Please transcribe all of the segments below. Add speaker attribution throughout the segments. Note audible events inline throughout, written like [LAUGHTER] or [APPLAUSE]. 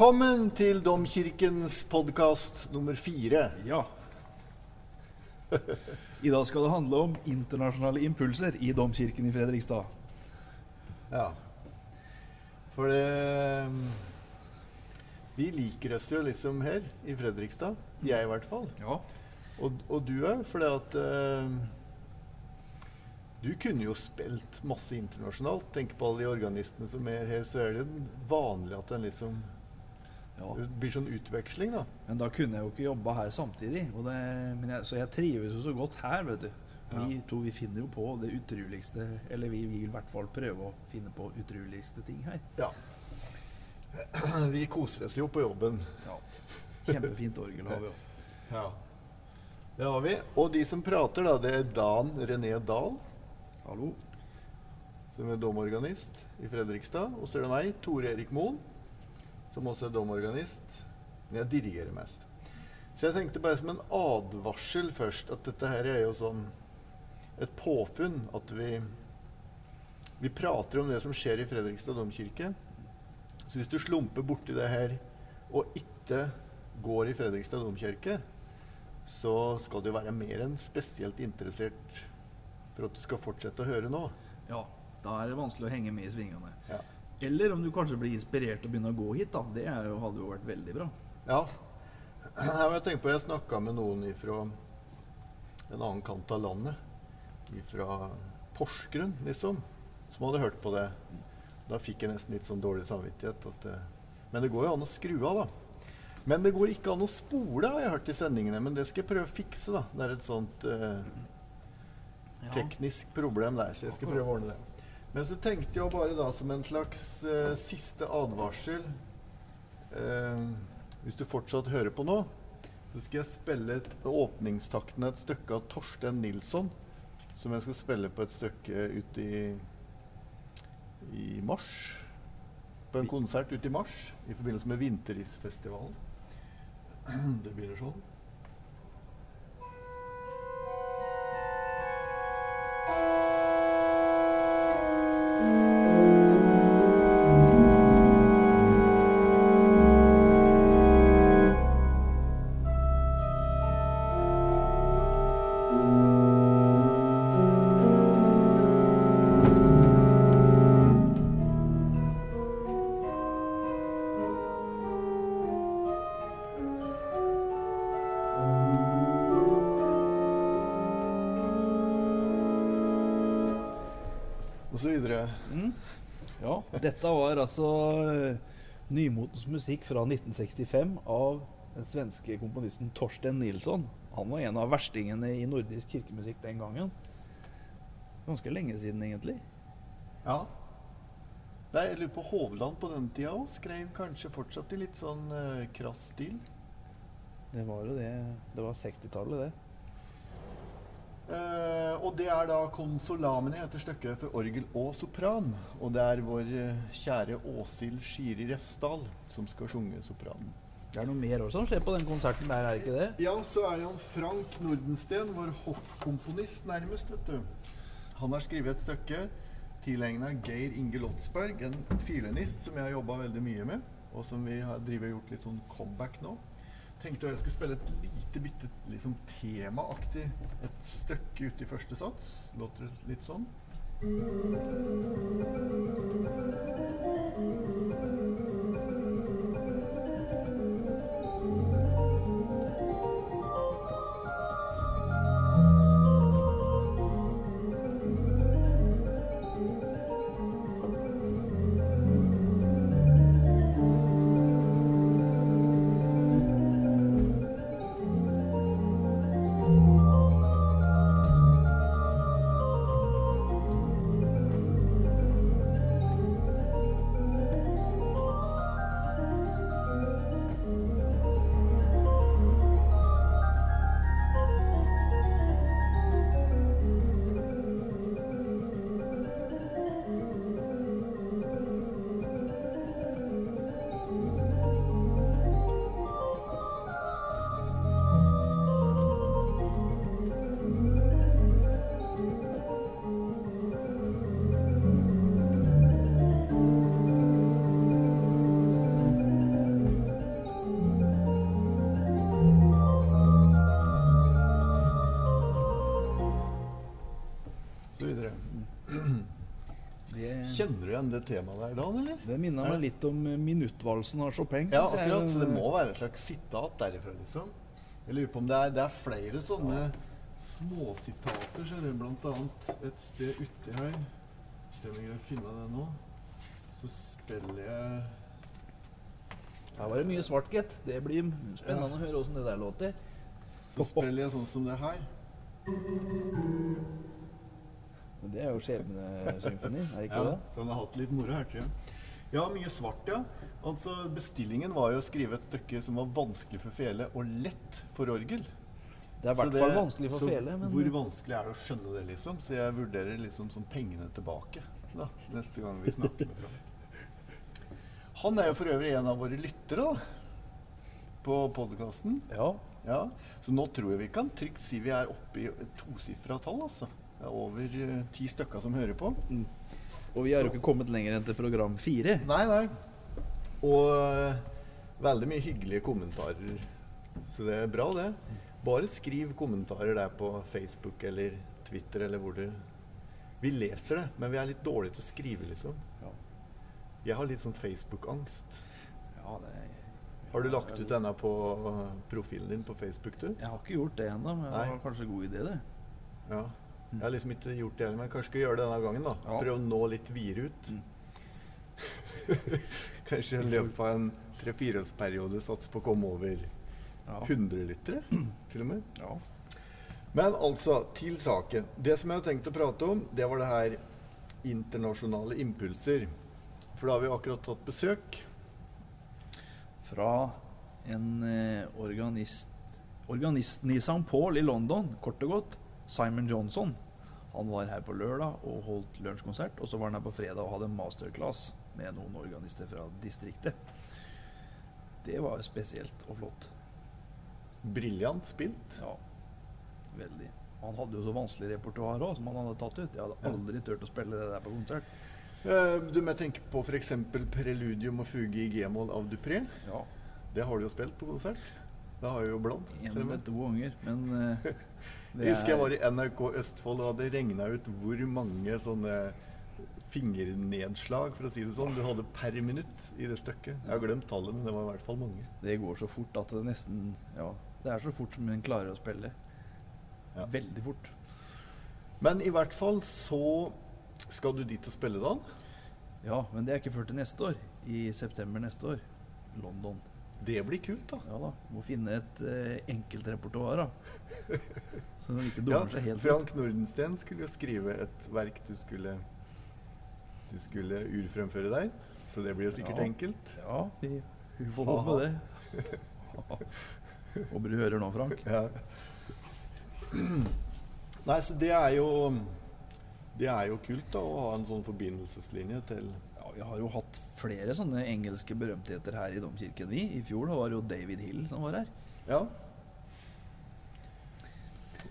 Speaker 1: Velkommen til Domkirkens podkast nummer fire.
Speaker 2: Ja. I dag skal det handle om internasjonale impulser i Domkirken i Fredrikstad.
Speaker 1: Ja. For det Vi liker oss jo liksom her i Fredrikstad. Jeg i hvert fall.
Speaker 2: Ja.
Speaker 1: Og, og du òg, fordi at eh, Du kunne jo spilt masse internasjonalt. Tenk på alle de organistene som er her, så er det vanlig at en liksom
Speaker 2: ja.
Speaker 1: Det blir sånn utveksling, da.
Speaker 2: Men da kunne jeg jo ikke jobba her samtidig. Og det, jeg, så jeg trives jo så godt her, vet du. Vi
Speaker 1: Ja.
Speaker 2: to vi finner jo på det utroligste Eller vi vil i hvert fall prøve å finne på utroligste ting her.
Speaker 1: Ja. [CLEARS THROAT] Vi koser oss jo på jobben.
Speaker 2: Ja. Kjempefint orgel har vi òg. [LAUGHS]
Speaker 1: Ja. Det har vi. Og de som prater, da, det er Dan René Dahl,
Speaker 2: Hallo.
Speaker 1: som er domorganist i Fredrikstad. Og så er det meg, Tore Erik Moen, som også er domorganist. Men jeg dirigerer mest. Så jeg tenkte bare som en advarsel først at dette her er jo sånn et påfunn at vi vi prater om det som skjer i Fredrikstad domkirke. Så hvis du slumper borti det her og ikke går i Fredrikstad domkirke, så skal du være mer enn spesielt interessert for at du skal fortsette å høre nå.
Speaker 2: Ja, da er det vanskelig å henge med i svingene.
Speaker 1: Ja.
Speaker 2: Eller om du kanskje blir inspirert til å begynne å gå hit, da. Det jo, hadde jo vært veldig bra.
Speaker 1: Ja. Jeg tenker på jeg snakka med noen fra en annen kant av landet. Fra Porsgrunn, liksom. Som hadde hørt på det. Da fikk jeg nesten litt sånn dårlig samvittighet. Eh, men det går jo an å skru av, da. Men det går ikke an å spole, har jeg hørt i sendingene. Men det skal jeg prøve å fikse, da. Det er et sånt eh, teknisk problem der, så jeg skal prøve å ordne det. Men så tenkte jeg bare da som en slags eh, siste advarsel eh, Hvis du fortsatt hører på nå, så skal jeg spille åpningstakten et stykke av Torstein Nilsson. Som jeg skal spille på et stykke ute i, i mars. På en konsert ute i mars i forbindelse med Vinterisfestivalen. [CLEARS THROAT] Det begynner sånn. Videre.
Speaker 2: Mm. Ja, dette var altså eh, nymotens musikk fra 1965 av den svenske komponisten Torsten Nilsson. Han var en av verstingene i nordisk kirkemusikk den gangen. Ganske lenge siden, egentlig.
Speaker 1: Ja. Nei, jeg lurer på Hovland på den tida òg skrev kanskje fortsatt i litt sånn uh, krass stil.
Speaker 2: Det var jo det. Det var 60-tallet, det.
Speaker 1: Eh, og det er da Konsolamene heter stykket for orgel og sopran. Og det er vår eh, kjære Åshild Skiri Refsdal som skal synge sopranen.
Speaker 2: Det er noe mer også som skjer på den konserten der, er det ikke det?
Speaker 1: Ja, så er det han Frank Nordensten, vår hoffkomponist nærmest, vet du. Han har skrevet et stykke tilegna Geir Inge Lotsberg, en filenist som jeg har jobba veldig mye med, og som vi har drivet gjort litt sånn comeback nå. Tenkte jeg skulle spille et lite bitte liksom temaaktig et stykke ute i første sats. Låter litt sånn. Kjenner du igjen det temaet der, Dan? eller?
Speaker 2: Det minner meg litt om eh, minuttvalsen av Chopin.
Speaker 1: Ja,
Speaker 2: jeg.
Speaker 1: akkurat. Så det må være et slags sitat derifra, liksom. Jeg lurer på om det er, det er flere sånne småsitater. Så er det blant annet et sted uti her. Se om jeg kan finne det nå. Så spiller jeg
Speaker 2: Her var det mye svart, gitt. Det blir spennende å høre åssen det der låter.
Speaker 1: Så spiller jeg sånn som det her.
Speaker 2: Det er jo skjebnesymfoni, er det ikke
Speaker 1: Ja,
Speaker 2: det?
Speaker 1: så han har hatt litt moro her, tror jeg. Ja, mye svart, ja. Altså, Bestillingen var jo å skrive et stykke som var vanskelig for fele og lett for orgel.
Speaker 2: Det er i hvert fall vanskelig for fele. Men
Speaker 1: Hvor vanskelig er det å skjønne det, liksom? Så jeg vurderer liksom som pengene tilbake da, neste gang vi snakker med Frank. Han er jo for øvrig en av våre lyttere da, på podkasten.
Speaker 2: ja,
Speaker 1: Ja, så nå tror jeg vi kan trygt si vi er oppe i tosifra tall, altså. Det er over eh, ti stykker som hører på.
Speaker 2: Og vi har jo ikke kommet lenger enn til program fire.
Speaker 1: Nei, nei. Og eh, veldig mye hyggelige kommentarer. Så det er bra, det. Bare skriv kommentarer der på Facebook eller Twitter eller hvor du Vi leser det, men vi er litt dårlige til å skrive, liksom.
Speaker 2: Ja.
Speaker 1: Jeg har litt sånn Facebook-angst.
Speaker 2: Ja, det
Speaker 1: Har du lagt ut denne på eh, profilen din på Facebook, du?
Speaker 2: Jeg har ikke gjort det ennå, men det var kanskje en god idé, det.
Speaker 1: Ja. Jeg har liksom ikke gjort det heller, men kanskje skal gjøre det denne gangen, da.
Speaker 2: Ja.
Speaker 1: Prøve å nå litt videre ut.
Speaker 2: Mm. [LAUGHS]
Speaker 1: kanskje i løpet av en tre-fireårsperiode satse på å komme over
Speaker 2: Ja.
Speaker 1: 100 lyttere, til og med.
Speaker 2: ja.
Speaker 1: Men altså, til saken. Det som jeg hadde tenkt å prate om, det var det her internasjonale impulser. For da har vi akkurat tatt besøk.
Speaker 2: Fra en eh, organist Organisten i St. Paul i London, kort og godt, Simon Johnson. Han var her på lørdag og holdt lunsjkonsert. Og så var han her på fredag og hadde en masterclass med noen organister fra distriktet. Det var spesielt og flott.
Speaker 1: Briljant spilt.
Speaker 2: Ja, veldig. Han hadde jo så vanskelig repertoar òg, som han hadde tatt ut. Jeg hadde aldri turt å spille det der på konsert.
Speaker 1: Eh, du må tenke på f.eks. preludium og fuge i g-moll av Dupré.
Speaker 2: Ja,
Speaker 1: Det har du jo spilt på konsert. Det har jeg jo bladd.
Speaker 2: En eller to ganger, men eh, [LAUGHS]
Speaker 1: Jeg husker jeg var i NRK Østfold og hadde regna ut hvor mange sånne fingernedslag, for å si det sånn, du hadde per minutt i det stykket. Jeg har glemt tallet, men det var i hvert fall mange.
Speaker 2: Det går så fort at det nesten Ja, det er så fort som en klarer å spille.
Speaker 1: Ja.
Speaker 2: Veldig fort.
Speaker 1: Men i hvert fall så skal du dit og spille, da.
Speaker 2: Ja, men det er ikke før til neste år. I september neste år. London.
Speaker 1: Det blir kult, da.
Speaker 2: Ja da. Må finne et eh, enkelt repertoar, da. [LAUGHS] Så den ikke
Speaker 1: Ja,
Speaker 2: seg helt.
Speaker 1: Frank Nordensten skulle jo skrive et verk du skulle Du skulle urfremføre der. Så det blir jo sikkert
Speaker 2: Ja.
Speaker 1: enkelt.
Speaker 2: Ja, vi, vi får håpe det. [LAUGHS] Håper du hører nå, Frank.
Speaker 1: Ja. Nei, så det er jo Det er jo kult da å ha en sånn forbindelseslinje til
Speaker 2: Vi har jo hatt flere sånne engelske berømtheter her i domkirken, vi. I fjor var det jo David Hill som var her.
Speaker 1: Ja.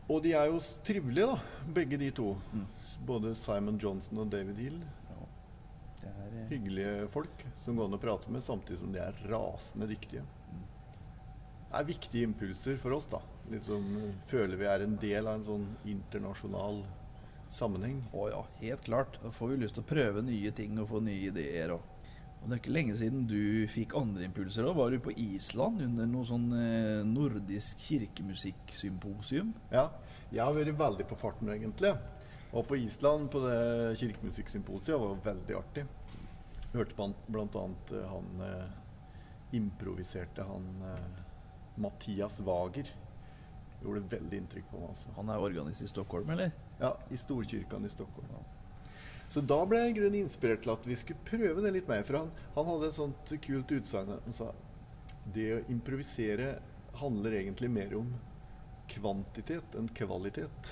Speaker 1: Og de er jo trivelige, da, begge de to.
Speaker 2: Mm.
Speaker 1: Både Simon Johnson og David Hill.
Speaker 2: Ja. Det er, eh,
Speaker 1: Hyggelige folk som går an å prate med, samtidig som de er rasende dyktige. Det er viktige impulser for oss, da. Liksom eh, føler vi er en del av en sånn internasjonal sammenheng.
Speaker 2: Å ja, helt klart. Da får vi lyst til å prøve nye ting og få nye ideer. Og, og det er ikke lenge siden du fikk andre impulser Da Var du på Island under noe sånn eh, nordisk kirkemusikksymposium?
Speaker 1: Ja, jeg har vært veldig på farten, egentlig. Og på Island på det kirkemusikksymposiet. Var veldig artig. Hørte på han, blant annet eh, han eh, improviserte han Mathias Wager. Gjorde veldig inntrykk på meg. altså.
Speaker 2: Han er organist i Stockholm, eller?
Speaker 1: Ja, i Storkirken i Stockholm. Så da ble jeg grunnen inspirert til at vi skulle prøve det litt mer. For han, han hadde et sånt kult utsagn. Han sa det å improvisere handler egentlig mer om kvantitet enn kvalitet.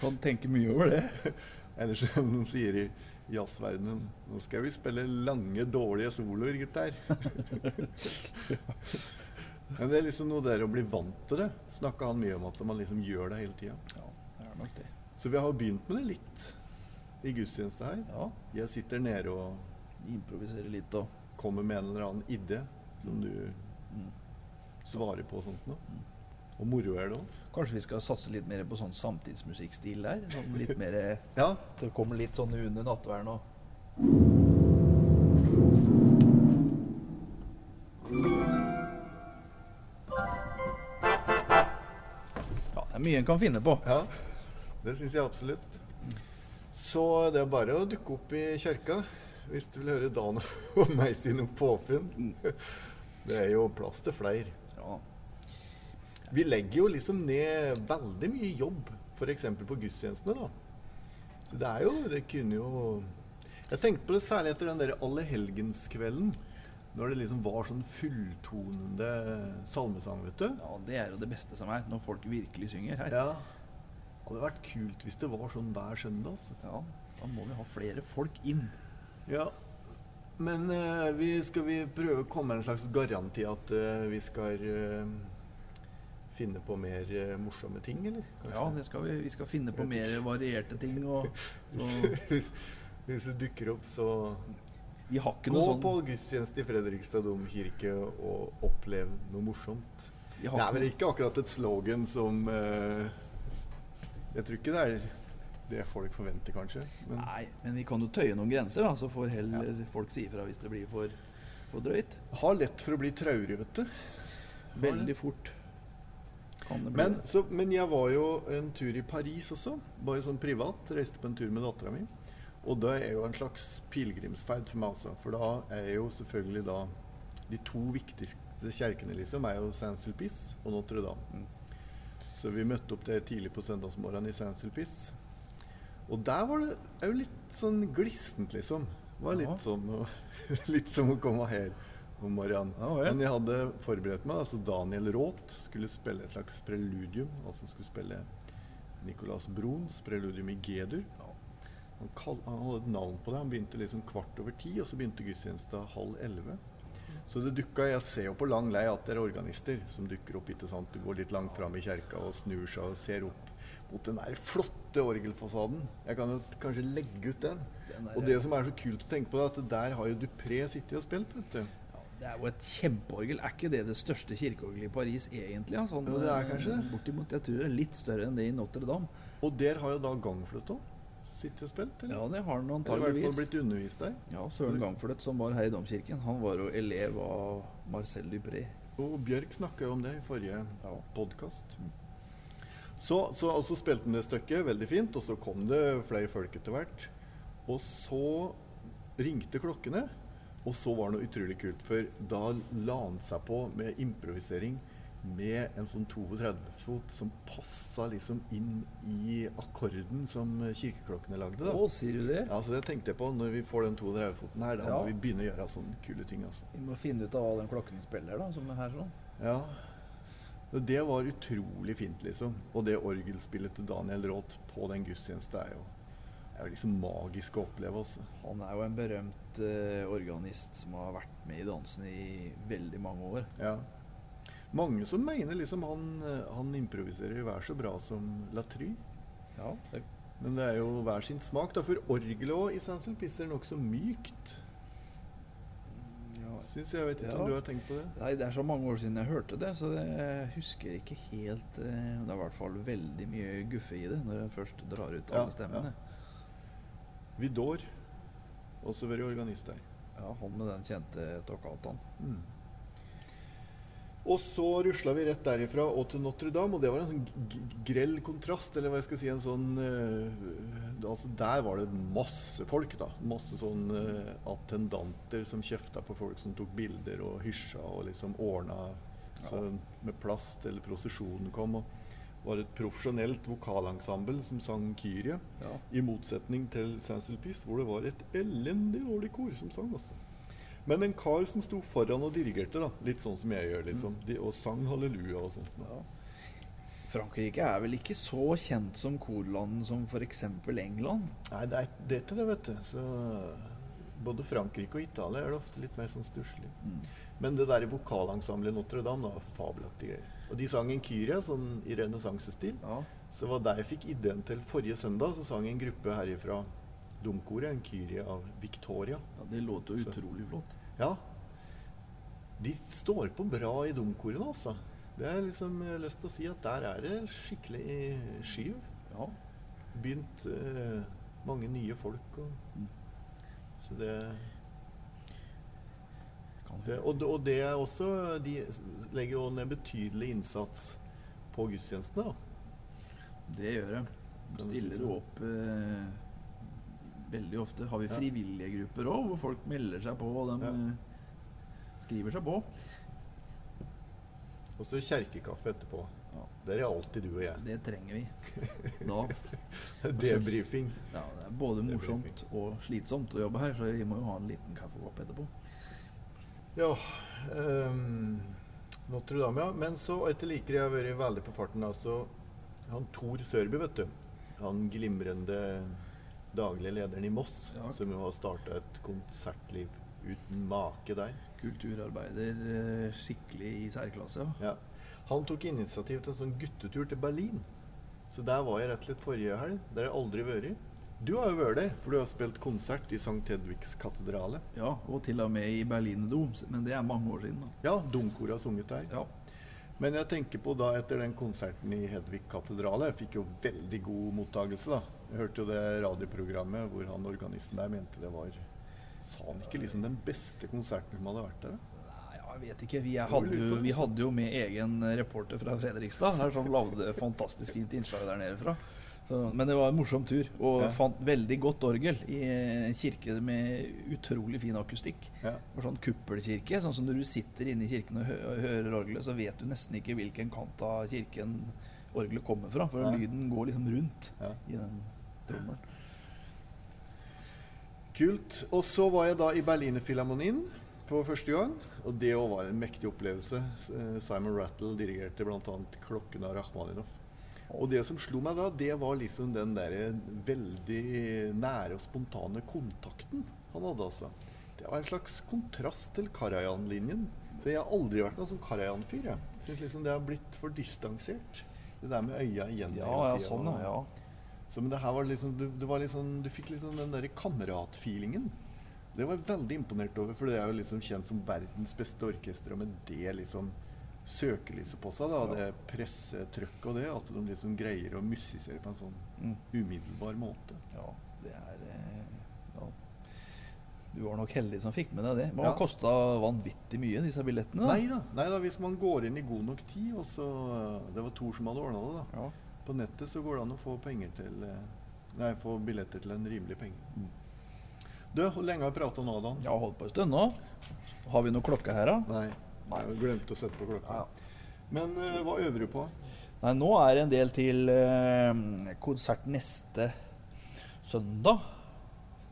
Speaker 2: Kan tenke mye over det.
Speaker 1: Eller som de sier i jazzverdenen Nå skal vi spille lange, dårlige soloer, gutter. [LAUGHS] [LAUGHS] Men det er liksom noe der å bli vant til det. Snakka han mye om at man liksom gjør det hele tida.
Speaker 2: Ja, det er nok det.
Speaker 1: Så vi har begynt med det litt i gudstjeneste her.
Speaker 2: Ja,
Speaker 1: Jeg sitter nede og
Speaker 2: Improviserer litt og
Speaker 1: kommer med en eller annen idé som du
Speaker 2: mm.
Speaker 1: svarer på og sånt noe. Og moro er det òg.
Speaker 2: Kanskje vi skal satse litt mer på sånn samtidsmusikkstil der? Sånn litt mer [LAUGHS]
Speaker 1: Ja.
Speaker 2: Det kommer litt sånn under nattverden og mye en kan finne på.
Speaker 1: ja. Det syns jeg absolutt. Så det er bare å dukke opp i kirka hvis du vil høre Dan [LAUGHS] og meg sine påfunn. Det er jo plass til flere.
Speaker 2: Ja.
Speaker 1: Vi legger jo liksom ned veldig mye jobb, f.eks. på gudstjenestene. da. Så det er jo Det kunne jo Jeg tenkte på det særlig etter den der allehelgenskvelden. Når det liksom var sånn fulltonende salmesang, vet du.
Speaker 2: ja, det er jo det beste som er, når folk virkelig synger her.
Speaker 1: Ja. Det hadde vært kult hvis det var sånn hver søndag. Altså.
Speaker 2: Ja, da må vi ha flere folk inn.
Speaker 1: Ja. Men eh, vi, skal vi prøve å komme med en slags garanti at eh, vi skal eh, finne på mer eh, morsomme ting, eller?
Speaker 2: Ja, det skal vi, vi skal finne på mer varierte ting. Og, [LAUGHS] så
Speaker 1: hvis, hvis det dukker opp, så
Speaker 2: vi har ikke
Speaker 1: gå
Speaker 2: noe sånn
Speaker 1: på gudstjeneste i Fredrikstad domkirke og opplev noe morsomt. Det er vel
Speaker 2: ikke
Speaker 1: akkurat et slogan som eh, Jeg tror ikke det er det folk forventer, kanskje. Men
Speaker 2: Nei, men vi kan jo tøye noen grenser, da, så får heller folk si ifra hvis det blir for, for drøyt.
Speaker 1: har lett for å bli traurig, vet du.
Speaker 2: Veldig fort kan det bli.
Speaker 1: Men, så, men jeg var jo en tur i Paris også, bare sånn privat. Reiste på en tur med dattera mi. Og det er jo en slags pilegrimsferd for meg, altså. For da er jo selvfølgelig da De to viktigste kjerkene liksom er jo Saint-Sulpice og Notre-Dame.
Speaker 2: Mm.
Speaker 1: Så vi møtte opp der tidlig på søndagsmorgenen i Saint-Sulpice. Og der var det òg litt sånn glissent, liksom. Det var litt som, [LAUGHS] litt som å komme her om morgenen.
Speaker 2: Ja, vel.
Speaker 1: Men jeg hadde forberedt meg. altså Daniel Roth skulle spille et slags preludium. Altså skulle spille Nicolas Bruns preludium i G-dur. Han, kall, han hadde et navn på det. Han begynte liksom kvart over ti, og så begynte gudstjenesten halv elleve. Så det dukka Jeg ser jo på lang lei at det er organister som dukker opp. ikke sant? Du går litt langt fram i kjerka og snur seg og ser opp mot den der flotte orgelfasaden. Jeg kan jo kanskje legge ut den.
Speaker 2: Den
Speaker 1: Og det som er så kult å tenke på, er at der har jo Dupré sittet og spilt. vet du.
Speaker 2: det er jo et kjempeorgel. Er ikke det det største kirkeorgelet i Paris egentlig? Sånn,
Speaker 1: Jo, det er
Speaker 2: eh,
Speaker 1: kanskje det.
Speaker 2: Bortimot. Jeg tror det er litt større enn det i Notre-Dame.
Speaker 1: Og der har jo da gangfløyta sittet og spilt. eller?
Speaker 2: Ja, det har den
Speaker 1: Eller i hvert fall blitt undervist der.
Speaker 2: Ja, Søren Gangfløt, som var her i domkirken, han var jo elev av Marcel Dupré.
Speaker 1: Og Bjørk snakka om det i forrige
Speaker 2: Ja.
Speaker 1: podkast. Så, så og så spilte han det stykket veldig fint, og så kom det flere folk etter hvert. Og så ringte klokkene, og så var det noe utrolig kult, for da la han seg på med improvisering med en sånn 32-fot som passa liksom inn i akkorden som kirkeklokkene lagde. da.
Speaker 2: Å, sier du det?
Speaker 1: Ja, så det tenkte jeg på når vi får den 32-foten her. Da
Speaker 2: Ja.
Speaker 1: må vi begynne å gjøre sånne kule ting. altså.
Speaker 2: Vi må finne ut av hva den klokken spiller, da, som er her sånn.
Speaker 1: Ja. Det var utrolig fint, liksom. Og det orgelspillet til Daniel Roth på den gudstjenesten er jo, er jo liksom magisk å oppleve. altså.
Speaker 2: Han er jo en berømt uh, organist som har vært med i dansen i veldig mange år.
Speaker 1: Ja. Mange som mener liksom han, han improviserer vær så bra som Latry.
Speaker 2: Ja, det,
Speaker 1: Men det er jo hver sin smak. da, For orgelet òg i Saint-Sulpice er nokså mykt.
Speaker 2: ja.
Speaker 1: Syns jeg. vet ikke
Speaker 2: Ja.
Speaker 1: om du har tenkt på det?
Speaker 2: Nei, det er så mange år siden jeg hørte det, så det, jeg husker ikke helt eh, Det er i hvert fall veldig mye guffe i det når jeg først drar ut
Speaker 1: Ja,
Speaker 2: alle stemmene.
Speaker 1: Vidor. Også vært organist der.
Speaker 2: Ja, han med den kjente toccataen.
Speaker 1: Mm. Og så rusla vi rett derifra og til Notre-Dame, og det var en sånn grell kontrast. Eller hva jeg skal si, en sånn uh, altså Der var det masse folk, da. Masse sånn uh, attendanter som kjefta på folk som tok bilder og hysja og liksom ordna så med plast, eller prosesjonen kom. Og var et profesjonelt vokalensemble som sang Kyrie.
Speaker 2: Ja.
Speaker 1: I motsetning til Saint-Sulpice, hvor det var et elendig dårlig kor som sang. altså. Men en kar som sto foran og dirigerte, da, litt sånn som jeg gjør, liksom. De, og sang halleluja og sånt.
Speaker 2: Ja. Frankrike er vel ikke så kjent som korland som f.eks. England?
Speaker 1: Nei, det er, det ikke det, vet du. Så både Frankrike og Italia er det ofte litt mer sånn stusslig. Men det der vokalensemblet Notre-Dame, da, fabelaktige greier. Og de sang en kyrie, sånn i renessansestil.
Speaker 2: Ja.
Speaker 1: Så var der jeg fikk ideen til forrige søndag, så sang en gruppe herifra Domkoret, en kyrie av Victoria.
Speaker 2: ja det låter jo utrolig flott.
Speaker 1: Ja. De står på bra i domkorene, altså. Det er liksom, jeg har lyst til å si at der er det skikkelig skyv.
Speaker 2: Ja.
Speaker 1: Begynt eh, mange nye folk. Og,
Speaker 2: Mm.
Speaker 1: så det, det og, og det er også De legger jo ned betydelig innsats på gudstjenestene. da.
Speaker 2: Det gjør det. Stiller du opp eh, veldig ofte. Har vi frivillige grupper òg, hvor folk melder seg på, og de
Speaker 1: Ja.
Speaker 2: eh, skriver seg på.
Speaker 1: Og så kjerkekaffe etterpå.
Speaker 2: Ja.
Speaker 1: Der er alltid du og jeg.
Speaker 2: Det trenger vi. [LAUGHS] Da. [LAUGHS]
Speaker 1: Debrifing.
Speaker 2: Ja, det er både morsomt og slitsomt å jobbe her, så vi må jo ha en liten kaffekopp etterpå.
Speaker 1: Ja um, Notre Dame, ja. Men så, etter liker jeg har vært veldig på farten, altså Han Tor Sørby, vet du. Han glimrende daglige lederen i Moss,
Speaker 2: Ja.
Speaker 1: som jo har starta et konsertliv uten make der.
Speaker 2: Kulturarbeider eh, skikkelig i særklasse. Ja.
Speaker 1: Han tok initiativ til en sånn guttetur til Berlin. Så der var jeg rett og slett forrige helg. Der har jeg aldri vært. Du har jo vært der, for du har spilt konsert i St. Hedvigs katedrale.
Speaker 2: ja, og til og med i Berlinedom, men det er mange år siden. da.
Speaker 1: Ja, Domkor har sunget der.
Speaker 2: Ja.
Speaker 1: Men jeg tenker på da etter den konserten i Hedvig katedrale Jeg fikk jo veldig god mottagelse, da. Jeg hørte jo det radioprogrammet hvor han organisten der mente det var Sa han ikke liksom den beste konserten som hadde vært der?
Speaker 2: Nei, jeg vet ikke. Vi, hadde jo, vi hadde jo med egen reporter fra Fredrikstad her som lagde fantastisk fint innslag der nede fra. Så, men det var en morsom tur, og
Speaker 1: Ja.
Speaker 2: fant veldig godt orgel i en kirke med utrolig fin akustikk.
Speaker 1: Ja.
Speaker 2: Det sånn kuppelkirke. sånn som Når du sitter inne i kirken og hø hører orgelet, så vet du nesten ikke hvilken kant av kirken orgelet kommer fra. For
Speaker 1: ja.
Speaker 2: lyden går liksom rundt i den trommelen.
Speaker 1: Kult. Og så var jeg da i Berlinerfilharmonien for første gang. Og det òg var en mektig opplevelse. Eh, Simon Rattle dirigerte bl.a. 'Klokken' av Rakhmaninov. Og det som slo meg da, det var liksom den der veldig nære og spontane kontakten han hadde, altså. Det var en slags kontrast til Karajan-linjen. Så jeg har aldri vært noen sånn Karajan-fyr. Jeg syns liksom det har blitt for distansert. Det der med øya igjen
Speaker 2: Ja,
Speaker 1: hele
Speaker 2: ja, sånn, ja.
Speaker 1: så, men det her var liksom, du, var liksom, du fikk liksom den der kameratfeelingen. Det var jeg veldig imponert over, for det er jo liksom kjent som verdens beste orkester. Og med det liksom søkelyset på seg, da, det pressetrykket og det, at de liksom greier å musisere på en sånn
Speaker 2: Mm.
Speaker 1: umiddelbar måte.
Speaker 2: Ja, det er eh, ja. Du var nok heldig som fikk med deg det. Men
Speaker 1: Ja.
Speaker 2: det kosta vanvittig mye, disse billettene. da.
Speaker 1: Nei da, nei da, hvis man går inn i god nok tid, og så Det var Tor som hadde ordna det, da.
Speaker 2: Ja.
Speaker 1: På nettet så går det an å få til eh, Nei, få billetter til en rimelig penge.
Speaker 2: Mm.
Speaker 1: Du, hvor lenge har vi prata nå, Dan?
Speaker 2: Ja, holdt på en stund nå. Har vi noe klokke her, da?
Speaker 1: Nei.
Speaker 2: Nei.
Speaker 1: Jeg glemte å sette på klokka.
Speaker 2: Ja.
Speaker 1: Men uh, hva øver du på?
Speaker 2: Nei, nå er det en del til uh, konsert neste søndag.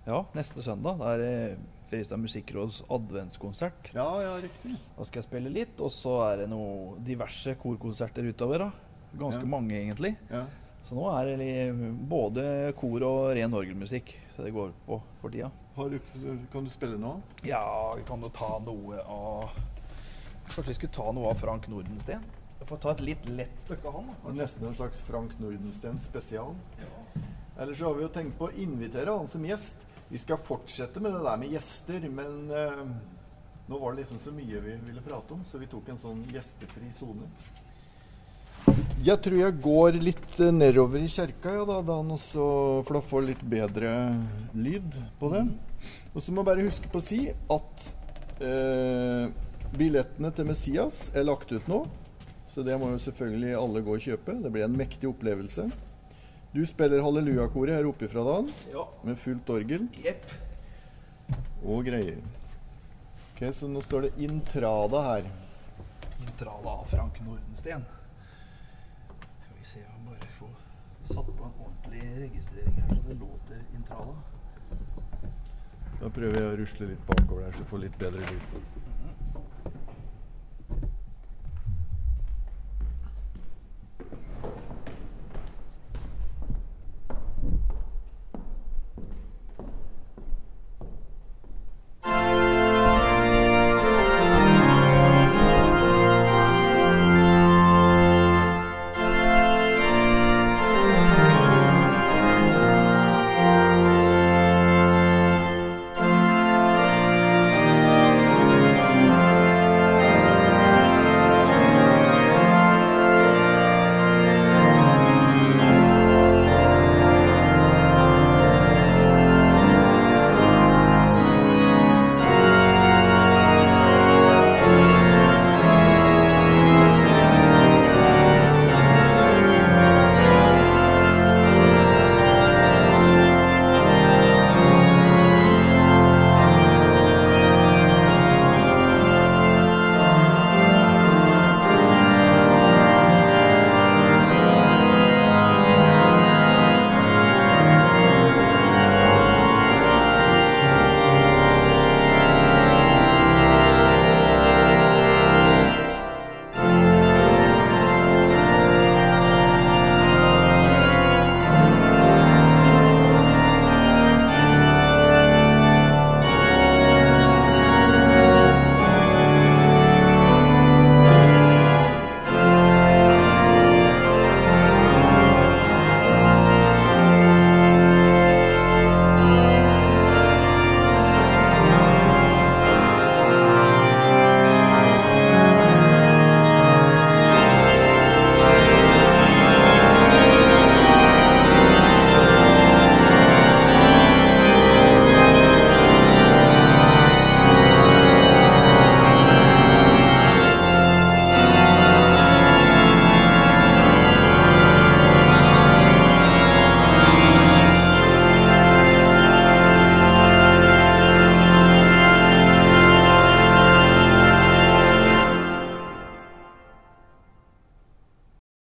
Speaker 2: Ja, neste søndag. Det er eh, Fredrikstad Musikkråds adventskonsert.
Speaker 1: Ja, ja, riktig.
Speaker 2: Da skal jeg spille litt, og så er det noe diverse korkonserter utover. da. Ganske
Speaker 1: Ja.
Speaker 2: mange, egentlig.
Speaker 1: Ja.
Speaker 2: Så nå er det både kor og ren orgelmusikk det går på for tida.
Speaker 1: Har du, kan du spille noe?
Speaker 2: Ja, vi kan jo ta noe av Kanskje vi skulle ta noe av Frank Nordensten? Jeg får ta et litt lett stykke av han. Da.
Speaker 1: nesten en slags Frank Nordensten spesial. Eller så har vi jo tenkt på å invitere han som gjest. Vi skal fortsette med det der med gjester, men eh, nå var det liksom så mye vi ville prate om, så vi tok en sånn gjestefri sone. Jeg tror jeg går litt eh, nedover i kjerka, ja, da, Dan, også, for da får litt bedre lyd på det. Og så må jeg bare huske på å si at eh, billettene til Messias er lagt ut nå. Så det må jo selvfølgelig alle gå og kjøpe. Det blir en mektig opplevelse. Du spiller hallelujakoret her oppe fra dagen
Speaker 2: Ja.
Speaker 1: med fullt orgel
Speaker 2: yep.
Speaker 1: og greier. Ok, Så nå står det Intrada her.
Speaker 2: Intrada av Frank Nordensten. Skal vi se om bare får satt på en ordentlig registrering her, så det låter Intrada.
Speaker 1: Da prøver jeg å rusle litt bakover der, så jeg får litt bedre lyd.